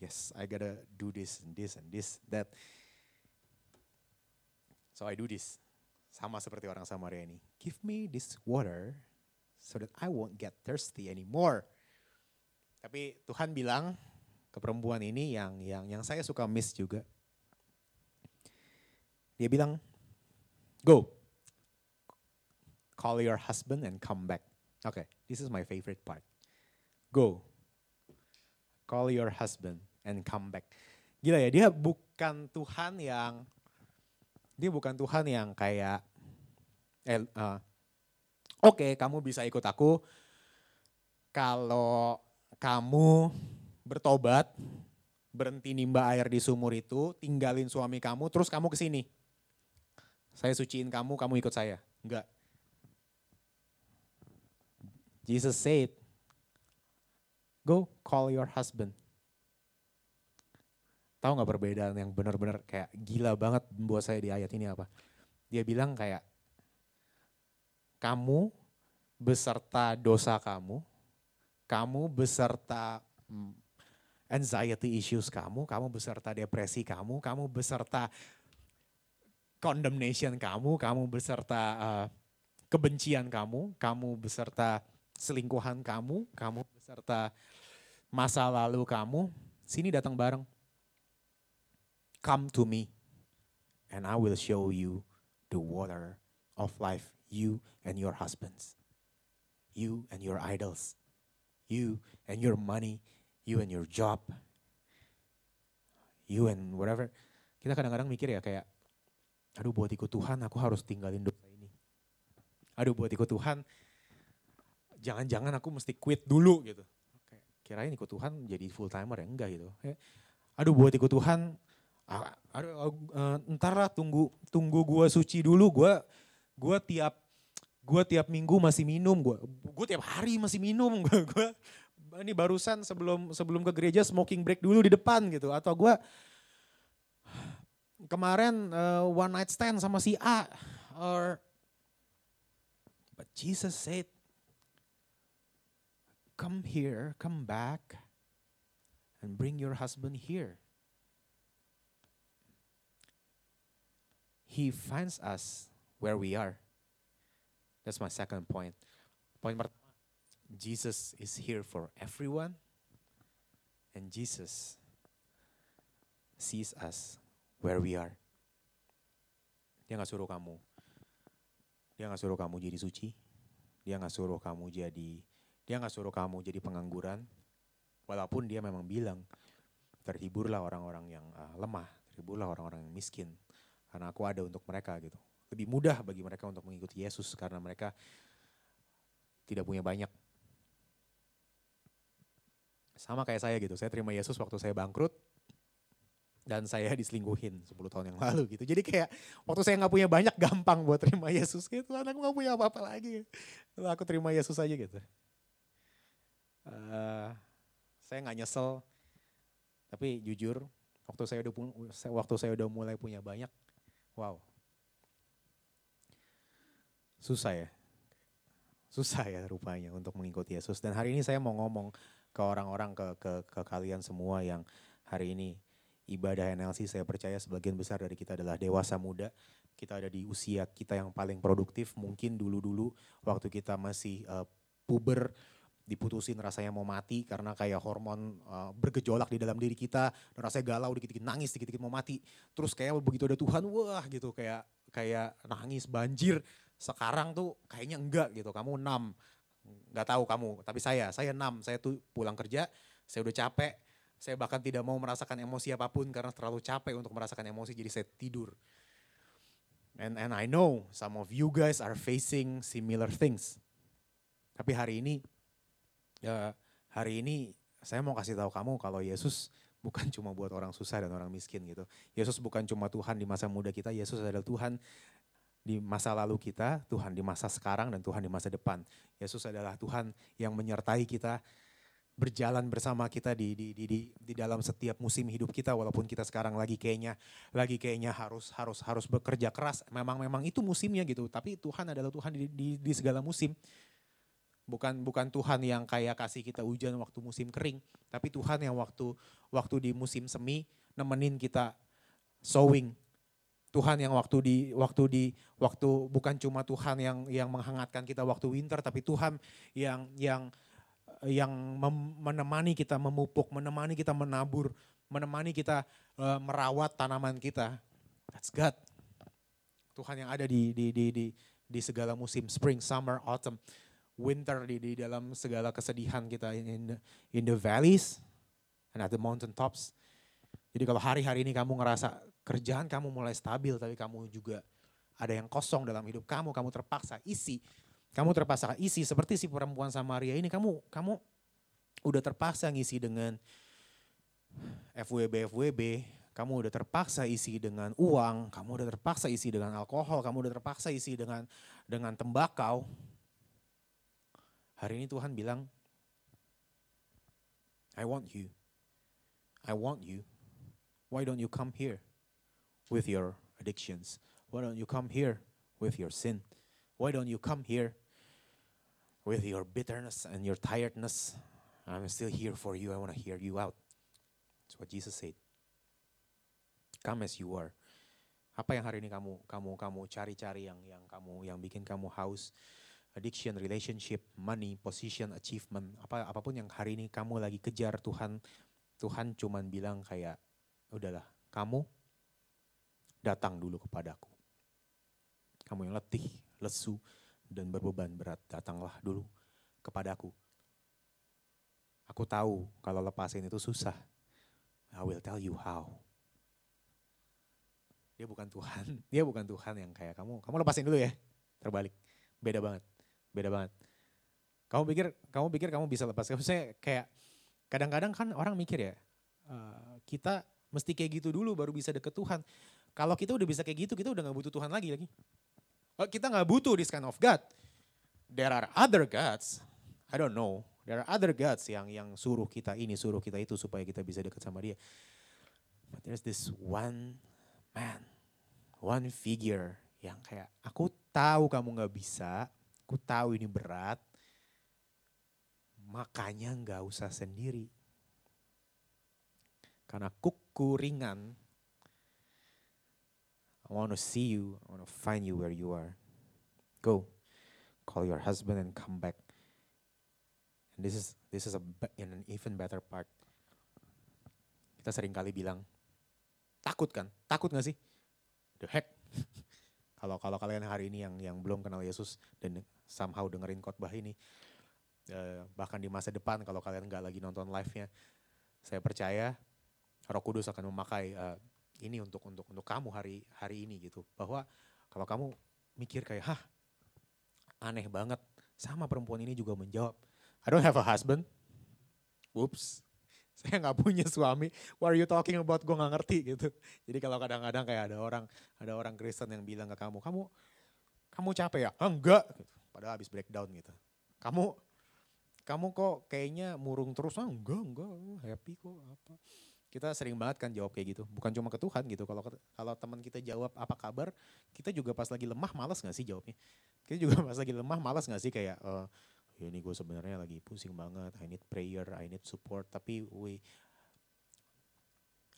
yes I gotta do this and this and this that. So I do this. Sama seperti orang Samaria ini. Give me this water so that I won't get thirsty anymore. Tapi Tuhan bilang ke perempuan ini yang yang yang saya suka miss juga. Dia bilang, "Go. Call your husband and come back." Oke, okay, this is my favorite part. Go. Call your husband and come back. Gila ya, dia bukan Tuhan yang dia bukan Tuhan yang kayak eh, uh, Oke, okay, kamu bisa ikut aku kalau kamu bertobat, berhenti nimba air di sumur itu, tinggalin suami kamu, terus kamu ke sini. Saya suciin kamu, kamu ikut saya. Enggak. Jesus said, go call your husband. Tahu nggak perbedaan yang benar-benar kayak gila banget buat saya di ayat ini apa? Dia bilang kayak kamu beserta dosa kamu, kamu beserta mm, anxiety issues kamu, kamu beserta depresi kamu, kamu beserta condemnation kamu, kamu beserta uh, kebencian kamu, kamu beserta selingkuhan kamu, kamu beserta masa lalu kamu, sini datang bareng. Come to me and I will show you the water of life you and your husbands, you and your idols, you and your money, you and your job, you and whatever. Kita kadang-kadang mikir ya kayak, aduh buat ikut Tuhan aku harus tinggalin dosa ini. Aduh buat ikut Tuhan, jangan-jangan aku mesti quit dulu gitu. Kirain ikut Tuhan jadi full timer ya enggak gitu. Aduh buat ikut Tuhan, aduh, uh, ntar lah tunggu tunggu gua suci dulu, gua gua tiap gue tiap minggu masih minum, gue gue tiap hari masih minum, gue gue ini barusan sebelum sebelum ke gereja smoking break dulu di depan gitu, atau gue kemarin uh, one night stand sama si A, or but Jesus said, come here, come back, and bring your husband here. He finds us where we are. That's my second point. Point pertama, Jesus is here for everyone and Jesus sees us where we are. Dia nggak suruh kamu, dia nggak suruh kamu jadi suci, dia nggak suruh kamu jadi, dia nggak suruh kamu jadi pengangguran, walaupun dia memang bilang terhiburlah orang-orang yang uh, lemah, terhiburlah orang-orang yang miskin, karena aku ada untuk mereka gitu lebih mudah bagi mereka untuk mengikuti Yesus karena mereka tidak punya banyak. Sama kayak saya gitu, saya terima Yesus waktu saya bangkrut dan saya diselingkuhin 10 tahun yang lalu gitu. Jadi kayak waktu saya nggak punya banyak gampang buat terima Yesus gitu. Aku nggak punya apa-apa lagi. Lalu aku terima Yesus aja gitu. Uh, saya nggak nyesel, tapi jujur waktu saya udah waktu saya udah mulai punya banyak, wow, Susah ya. Susah ya rupanya untuk mengikuti Yesus. Dan hari ini saya mau ngomong ke orang-orang, ke, ke, ke kalian semua yang hari ini ibadah NLC saya percaya sebagian besar dari kita adalah dewasa muda. Kita ada di usia kita yang paling produktif mungkin dulu-dulu waktu kita masih uh, puber diputusin rasanya mau mati karena kayak hormon uh, bergejolak di dalam diri kita rasanya galau dikit-dikit nangis dikit-dikit mau mati terus kayak begitu ada Tuhan wah gitu kayak kayak nangis banjir sekarang tuh kayaknya enggak gitu kamu enam. Nggak tahu kamu tapi saya saya enam. Saya tuh pulang kerja saya udah capek. Saya bahkan tidak mau merasakan emosi apa pun karena terlalu capek untuk merasakan emosi jadi saya tidur. And and I know some of you guys are facing similar things. Tapi hari ini ya hari ini saya mau kasih tahu kamu kalau Yesus bukan cuma buat orang susah dan orang miskin gitu. Yesus bukan cuma Tuhan di masa muda kita, Yesus adalah Tuhan di masa lalu kita, Tuhan di masa sekarang dan Tuhan di masa depan. Yesus adalah Tuhan yang menyertai kita berjalan bersama kita di, di, di, di, di dalam setiap musim hidup kita walaupun kita sekarang lagi kayaknya lagi kayaknya harus harus harus bekerja keras memang memang itu musimnya gitu tapi Tuhan adalah Tuhan di, di, di segala musim Bukan bukan Tuhan yang kayak kasih kita hujan waktu musim kering, tapi Tuhan yang waktu waktu di musim semi nemenin kita sowing. Tuhan yang waktu di waktu di waktu bukan cuma Tuhan yang yang menghangatkan kita waktu winter, tapi Tuhan yang yang yang menemani kita memupuk, menemani kita menabur, menemani kita uh, merawat tanaman kita. That's God. Tuhan yang ada di di di di, di segala musim, spring, summer, autumn winter di, di dalam segala kesedihan kita in in the valleys and at the mountain tops. Jadi kalau hari-hari ini kamu ngerasa kerjaan kamu mulai stabil tapi kamu juga ada yang kosong dalam hidup kamu, kamu terpaksa isi. Kamu terpaksa isi seperti si perempuan Samaria ini kamu kamu udah terpaksa ngisi dengan FWB FWB, kamu udah terpaksa isi dengan uang, kamu udah terpaksa isi dengan alkohol, kamu udah terpaksa isi dengan dengan tembakau, Hari ini Tuhan bilang, I want you. I want you. Why don't you come here with your addictions? Why don't you come here with your sin? Why don't you come here with your bitterness and your tiredness? I'm still here for you. I want to hear you out. That's what Jesus said. Come as you are. Apa yang hari ini kamu kamu kamu cari-cari yang yang kamu yang bikin kamu haus? addiction, relationship, money, position, achievement, apa apa pun yang hari ini kamu lagi kejar Tuhan, Tuhan cuman bilang kayak udahlah, kamu datang dulu kepadaku. Kamu yang letih, lesu, dan berbeban berat, datanglah dulu kepadaku. Aku tahu kalau lepasin itu susah. I will tell you how. Dia bukan Tuhan, dia bukan Tuhan yang kayak kamu, kamu lepasin dulu ya, terbalik. Beda banget beda banget. Kamu pikir kamu pikir kamu bisa lepas? Maksudnya kayak kadang-kadang kan orang mikir ya, uh, kita mesti kayak gitu dulu baru bisa deket Tuhan. Kalau kita udah bisa kayak gitu, kita udah gak butuh Tuhan lagi lagi. Uh, kita gak butuh this kind of God. There are other gods. I don't know. There are other gods yang yang suruh kita ini, suruh kita itu supaya kita bisa deket sama dia. But there's this one man, one figure yang kayak aku tahu kamu gak bisa, Aku tahu ini berat, makanya nggak usah sendiri. Karena kuku ringan, I want to see you, I want to find you where you are. Go, call your husband and come back. And this is this is a in an even better part. Kita sering kali bilang, takut kan? Takut gak sih? The heck? Kalau kalau kalian hari ini yang yang belum kenal Yesus dan somehow dengerin khotbah ini, uh, bahkan di masa depan kalau kalian nggak lagi nonton live-nya, saya percaya Roh Kudus akan memakai uh, ini untuk untuk untuk kamu hari hari ini gitu. Bahwa kalau kamu mikir kayak, hah aneh banget, sama perempuan ini juga menjawab, I don't have a husband. Whoops, saya nggak punya suami, what are you talking about, gue nggak ngerti gitu. Jadi kalau kadang-kadang kayak ada orang, ada orang Kristen yang bilang ke kamu, kamu kamu capek ya? Ah, enggak, gitu. padahal habis breakdown gitu. Kamu kamu kok kayaknya murung terus, ah enggak, enggak, happy kok apa. Kita sering banget kan jawab kayak gitu, bukan cuma ke Tuhan gitu. Kalau kalau teman kita jawab apa kabar, kita juga pas lagi lemah malas nggak sih jawabnya? Kita juga pas lagi lemah malas nggak sih kayak uh, ya ini gue sebenarnya lagi pusing banget, I need prayer, I need support, tapi we,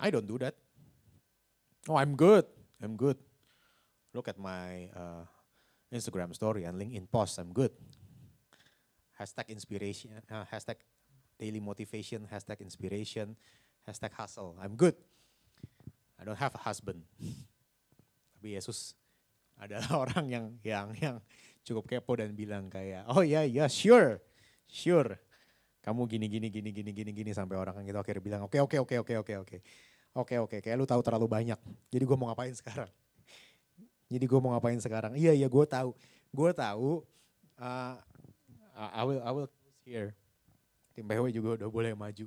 I don't do that. Oh I'm good, I'm good. Look at my uh, Instagram story and LinkedIn post, I'm good. hashtag inspiration, uh, hashtag daily motivation, hashtag inspiration, hashtag hustle. I'm good. I don't have a husband. Tapi Yesus adalah orang yang yang yang cukup kepo dan bilang kayak, oh ya yeah, ya yeah, sure, sure. Kamu gini gini gini gini gini gini sampai orang yang itu akhirnya bilang oke okay, oke okay, oke okay, oke oke oke oke oke kayak lu tahu terlalu banyak. Jadi gue mau ngapain sekarang? Jadi gue mau ngapain sekarang? Iya iya gue tahu, gue tahu. Uh, I will I will here. Tim PW juga udah boleh maju.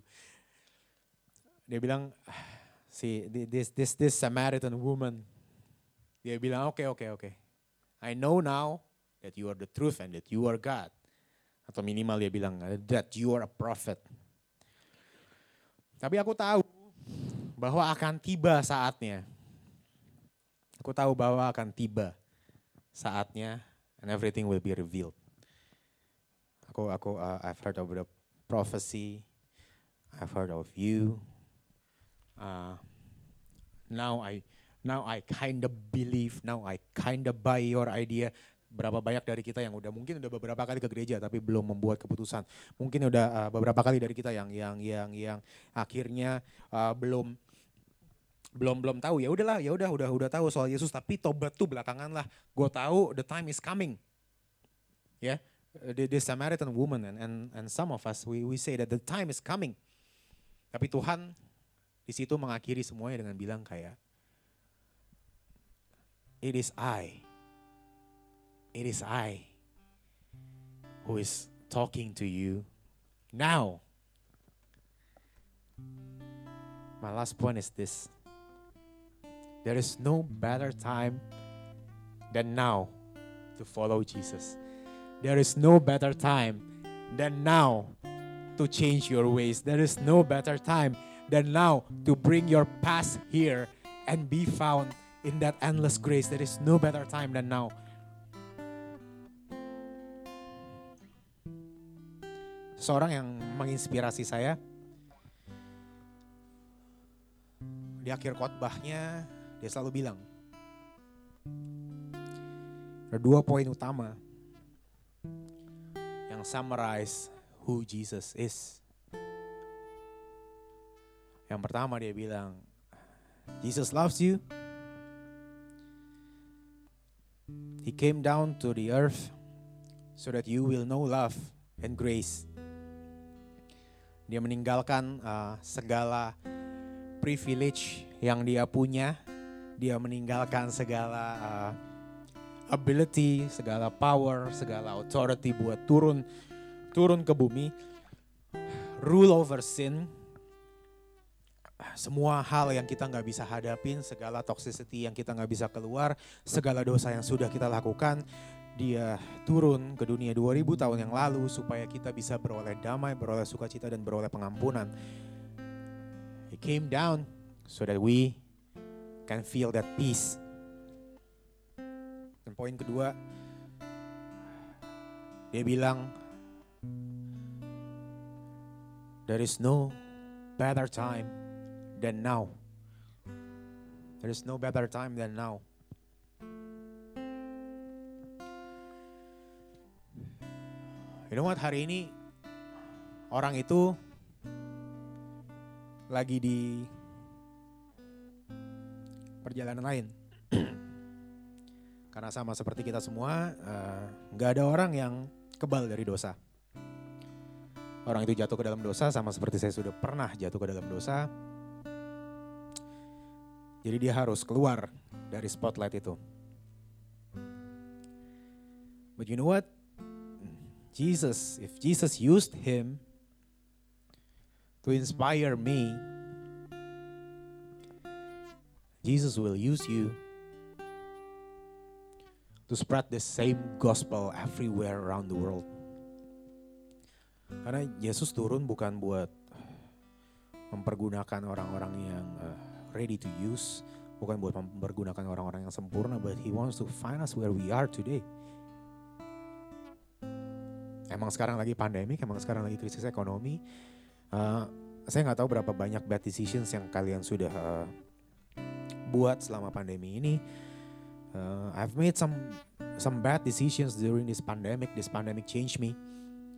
Dia bilang si this this this Samaritan woman. Dia bilang oke okay, oke okay, oke. Okay. I know now that you are the truth and that you are God. Atau minimal dia bilang that you are a prophet. Tapi aku tahu bahwa akan tiba saatnya. Aku tahu bahwa akan tiba saatnya and everything will be revealed. Aku aku uh, I've heard of the prophecy. I've heard of you. Uh, now I now I kind of believe. Now I kind of buy your idea berapa banyak dari kita yang udah mungkin udah beberapa kali ke gereja tapi belum membuat keputusan. Mungkin udah uh, beberapa kali dari kita yang yang yang yang akhirnya uh, belum belum belum tahu ya udahlah ya udah udah udah tahu soal Yesus tapi tobat tuh belakangan lah. Gue tahu the time is coming. Ya, yeah? the, the Samaritan woman and and and some of us we we say that the time is coming. Tapi Tuhan di situ mengakhiri semuanya dengan bilang kayak It is I It is I who is talking to you now. My last point is this there is no better time than now to follow Jesus. There is no better time than now to change your ways. There is no better time than now to bring your past here and be found in that endless grace. There is no better time than now seorang yang menginspirasi saya. Di akhir khotbahnya dia selalu bilang, ada dua poin utama yang summarize who Jesus is. Yang pertama dia bilang, Jesus loves you. He came down to the earth so that you will know love and grace. Dia meninggalkan uh, segala privilege yang dia punya. Dia meninggalkan segala uh, ability, segala power, segala authority buat turun turun ke bumi, rule over sin, semua hal yang kita nggak bisa hadapin, segala toxicity yang kita nggak bisa keluar, segala dosa yang sudah kita lakukan, dia turun ke dunia 2000 tahun yang lalu supaya kita bisa beroleh damai, beroleh sukacita dan beroleh pengampunan. He came down so that we can feel that peace. Dan poin kedua, dia bilang, there is no better time than now. There is no better time than now. You know what hari ini orang itu lagi di perjalanan lain. Karena sama seperti kita semua, eh, nggak uh, ada orang yang kebal dari dosa. Orang itu jatuh ke dalam dosa sama seperti saya sudah pernah jatuh ke dalam dosa. Jadi dia harus keluar dari spotlight itu. But you know what? Jesus, if Jesus used him to inspire me, Jesus will use you to spread the same gospel everywhere around the world. Karena Yesus turun bukan buat mempergunakan orang-orang yang uh, ready to use, bukan buat mempergunakan orang-orang yang sempurna, but He wants to find us where we are today. emang sekarang lagi pandemi, emang sekarang lagi krisis ekonomi. Uh, saya nggak tahu berapa banyak bad decisions yang kalian sudah uh, buat selama pandemi ini. Uh, I've made some some bad decisions during this pandemic. This pandemic changed me.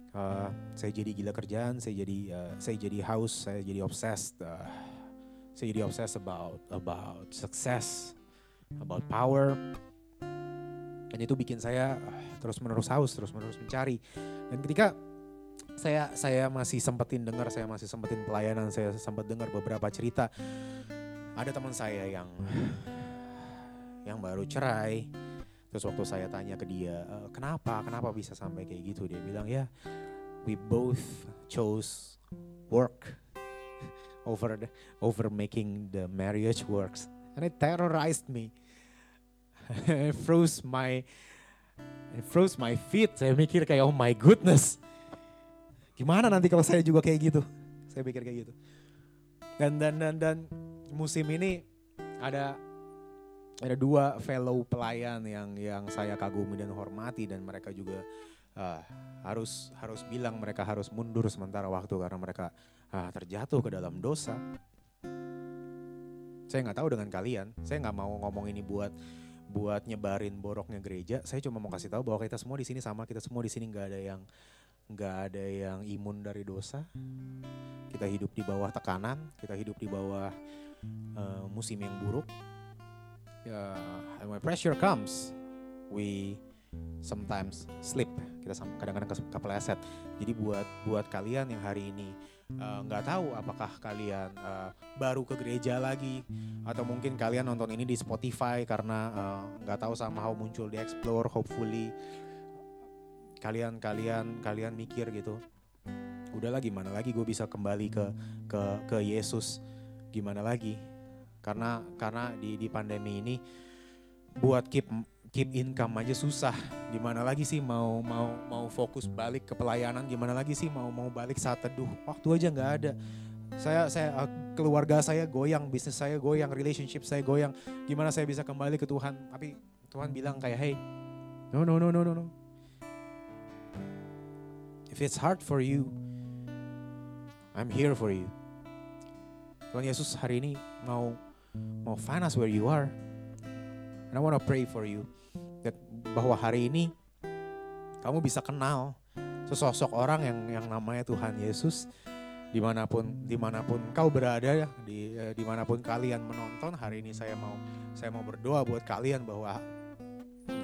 Uh, saya jadi gila kerjaan, saya jadi uh, saya jadi haus, saya jadi obsessed. Uh, saya jadi obsessed about about success, about power. Dan itu bikin saya uh, terus menerus haus, terus menerus mencari. Dan ketika saya saya masih sempetin dengar, saya masih sempetin pelayanan, saya sempat dengar beberapa cerita. Ada teman saya yang yang baru cerai, Terus waktu saya tanya ke dia, e, kenapa, kenapa bisa sampai kayak gitu? Dia bilang ya, we both chose work over the, over making the marriage works, and it terrorized me. it froze my it froze my feet. Saya mikir kayak oh my goodness, gimana nanti kalau saya juga kayak gitu? Saya pikir kayak gitu. Dan dan dan dan musim ini ada ada dua fellow pelayan yang yang saya kagumi dan hormati dan mereka juga uh, harus harus bilang mereka harus mundur sementara waktu karena mereka uh, terjatuh ke dalam dosa. Saya nggak tahu dengan kalian, saya nggak mau ngomong ini buat buat nyebarin boroknya gereja. Saya cuma mau kasih tahu bahwa kita semua di sini sama, kita semua di sini nggak ada yang nggak ada yang imun dari dosa. Kita hidup di bawah tekanan, kita hidup di bawah uh, musim yang buruk uh, and when pressure comes, we sometimes slip. Kita kadang-kadang kepleset. Jadi buat buat kalian yang hari ini nggak uh, tahu apakah kalian uh, baru ke gereja lagi atau mungkin kalian nonton ini di Spotify karena uh, nggak uh, tahu somehow muncul di Explore hopefully. Kalian kalian kalian mikir gitu. Udahlah gimana lagi gue bisa kembali ke ke ke Yesus? Gimana lagi? Karena karena di di pandemi ini buat keep keep income aja susah. Gimana lagi sih mau mau mau fokus balik ke pelayanan? Gimana lagi sih mau mau balik saat teduh? Waktu aja nggak ada. Saya saya eh, keluarga saya goyang, bisnis saya goyang, relationship saya goyang. Gimana saya bisa kembali ke Tuhan? Tapi Tuhan bilang kayak, hey, no no no no no no. If it's hard for you, I'm here for you. Tuhan Yesus hari ini mau mau find us where you are. And I want to pray for you bahwa hari ini kamu bisa kenal sesosok orang yang yang namanya Tuhan Yesus. Di mana pun di mana pun kau berada ya di eh, di mana pun kalian menonton hari ini saya mau saya mau berdoa buat kalian bahwa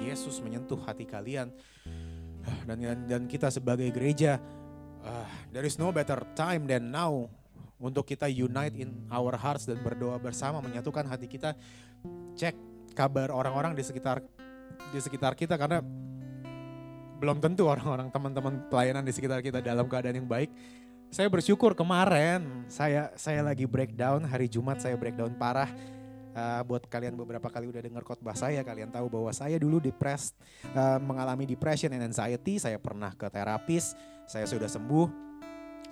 Yesus menyentuh hati kalian. Dan dan, dan kita sebagai gereja uh, there is no better time than now untuk kita unite in our hearts dan berdoa bersama menyatukan hati kita. Cek kabar orang-orang di sekitar di sekitar kita karena belum tentu orang-orang teman-teman pelayanan di sekitar kita dalam keadaan yang baik. Saya bersyukur kemarin saya saya lagi breakdown hari Jumat saya breakdown parah. Uh, buat kalian beberapa kali udah dengar khotbah saya kalian tahu bahwa saya dulu depressed uh, mengalami depression and anxiety. Saya pernah ke terapis saya sudah sembuh.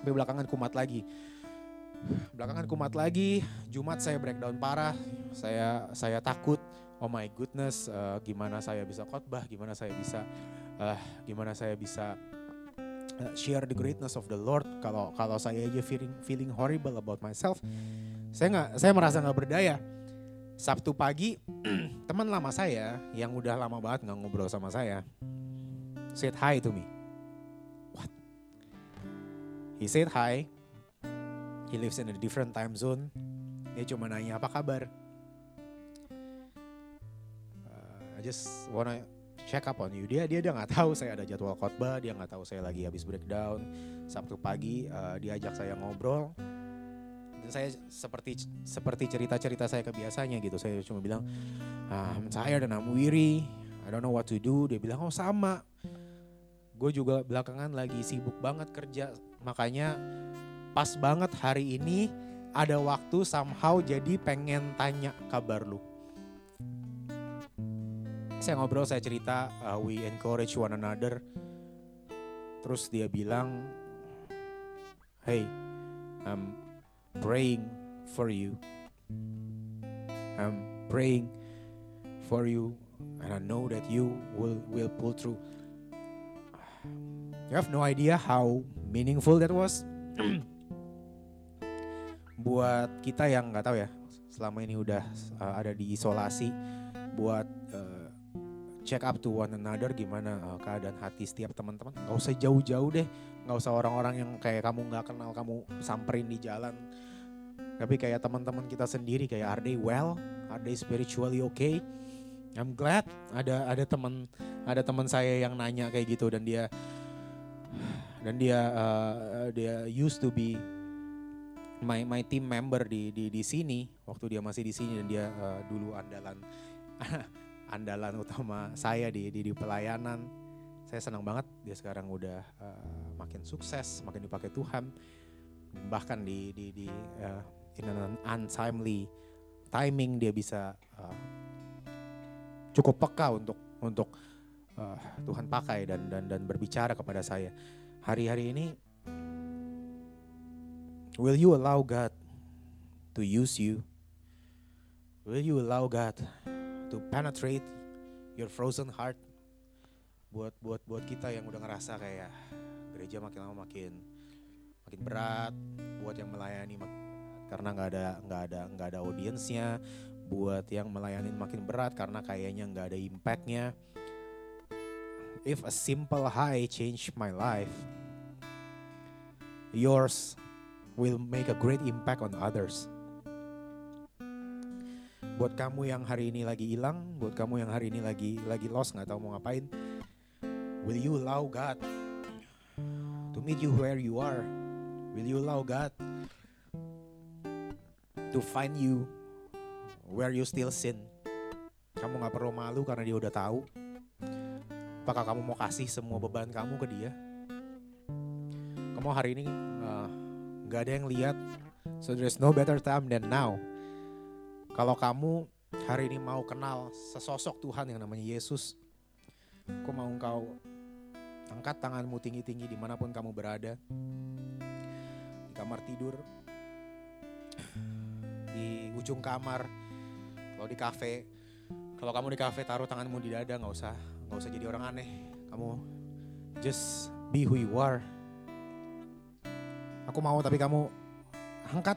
Tapi belakangan kumat lagi. Belakangan kumat lagi, Jumat saya breakdown parah, saya saya takut, oh my goodness, uh, gimana saya bisa khotbah, gimana saya bisa, uh, gimana saya bisa uh, share the greatness of the Lord. Kalau kalau saya aja feeling feeling horrible about myself, saya nggak, saya merasa nggak berdaya. Sabtu pagi, teman lama saya yang udah lama banget nggak ngobrol sama saya, said hi to me. What? He said hi, He lives in a different time zone. Dia cuma nanya apa kabar. Just wanna check up on you. Dia dia dia nggak tahu saya ada jadwal khotbah. Dia nggak tahu saya lagi habis breakdown. Sabtu pagi uh, dia ajak saya ngobrol. Dan saya seperti seperti cerita-cerita saya kebiasanya gitu. Saya cuma bilang, I'm tired and I'm weary. I don't know what to do. Dia bilang, oh sama. Gue juga belakangan lagi sibuk banget kerja. Makanya pas banget hari ini ada waktu somehow jadi pengen tanya kabar lu. Saya ngobrol, saya cerita, uh, we encourage one another. Terus dia bilang, hey, I'm praying for you. I'm praying for you and I know that you will will pull through. You have no idea how meaningful that was. buat kita yang nggak tahu ya selama ini udah uh, ada di isolasi buat check up to one another gimana uh, keadaan hati setiap teman-teman. Gak usah jauh-jauh deh, gak usah orang-orang yang kayak kamu nggak kenal kamu samperin di jalan. Tapi kayak teman-teman kita sendiri kayak are they well? Are they spiritually okay? I'm glad ada ada teman ada teman saya yang nanya kayak gitu dan dia dan dia uh, dia used to be my my team member di di di sini waktu dia masih di sini dan dia uh, dulu andalan andalan utama saya di, di di pelayanan. Saya senang banget dia sekarang udah uh, makin sukses, makin dipakai Tuhan. Bahkan di di di uh, in an untimely timing dia bisa uh, cukup peka untuk untuk uh, Tuhan pakai dan dan dan berbicara kepada saya. Hari-hari ini will you allow God to use you? Will you allow God to penetrate your frozen heart? Buat buat buat kita yang udah ngerasa kayak gereja makin lama makin makin berat, buat yang melayani karena nggak ada nggak ada nggak ada audiensnya, buat yang melayani makin berat karena kayaknya nggak ada impactnya. If a simple high change my life, yours will make a great impact on others. Buat kamu yang hari ini lagi hilang, buat kamu yang hari ini lagi lagi lost nggak tahu mau ngapain, will you allow God to meet you where you are? Will you allow God to find you where you still sin. Kamu gak perlu malu karena dia udah tahu. Apakah kamu mau kasih semua beban kamu ke dia? Kamu hari ini uh, gak ada yang lihat, so there's no better time than now. Kalau kamu hari ini mau kenal sesosok Tuhan yang namanya Yesus, aku mau engkau angkat tanganmu tinggi-tinggi di mana pun kamu berada. Di kamar tidur, di ujung kamar, kalau di kafe, kalau kamu di kafe taruh tanganmu di dada nggak usah nggak usah jadi orang aneh. Kamu just be who you are. Aku mau tapi kamu angkat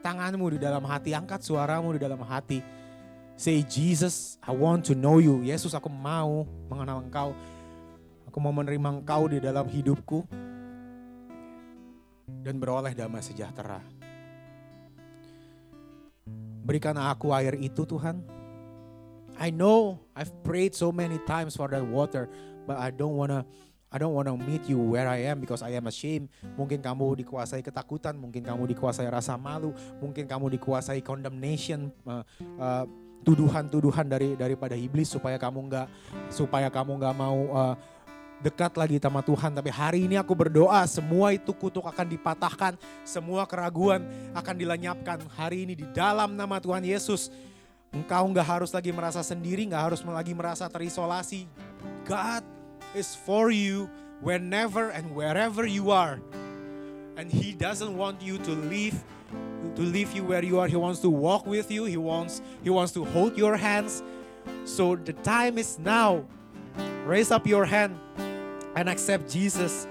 tanganmu di dalam hati, angkat suaramu di dalam hati. Say Jesus, I want to know you. Yesus, aku mau mengenal Engkau. Aku mau menerima Engkau di dalam hidupku dan beroleh damai sejahtera. Berikan aku air itu Tuhan. I know I've prayed so many times for that water, but I don't wanna I don't wanna meet you where I am because I am ashamed. Mungkin kamu dikuasai ketakutan, mungkin kamu dikuasai rasa malu, mungkin kamu dikuasai condemnation, uh, uh, tuduhan-tuduhan dari daripada iblis supaya kamu nggak supaya kamu nggak mau uh, dekat lagi sama Tuhan. Tapi hari ini aku berdoa semua itu kutuk akan dipatahkan. Semua keraguan akan dilenyapkan. Hari ini di dalam nama Tuhan Yesus. Engkau nggak harus lagi merasa sendiri, nggak harus lagi merasa terisolasi. God is for you whenever and wherever you are. And He doesn't want you to leave to leave you where you are. He wants to walk with you. He wants He wants to hold your hands. So the time is now. Raise up your hand and accept Jesus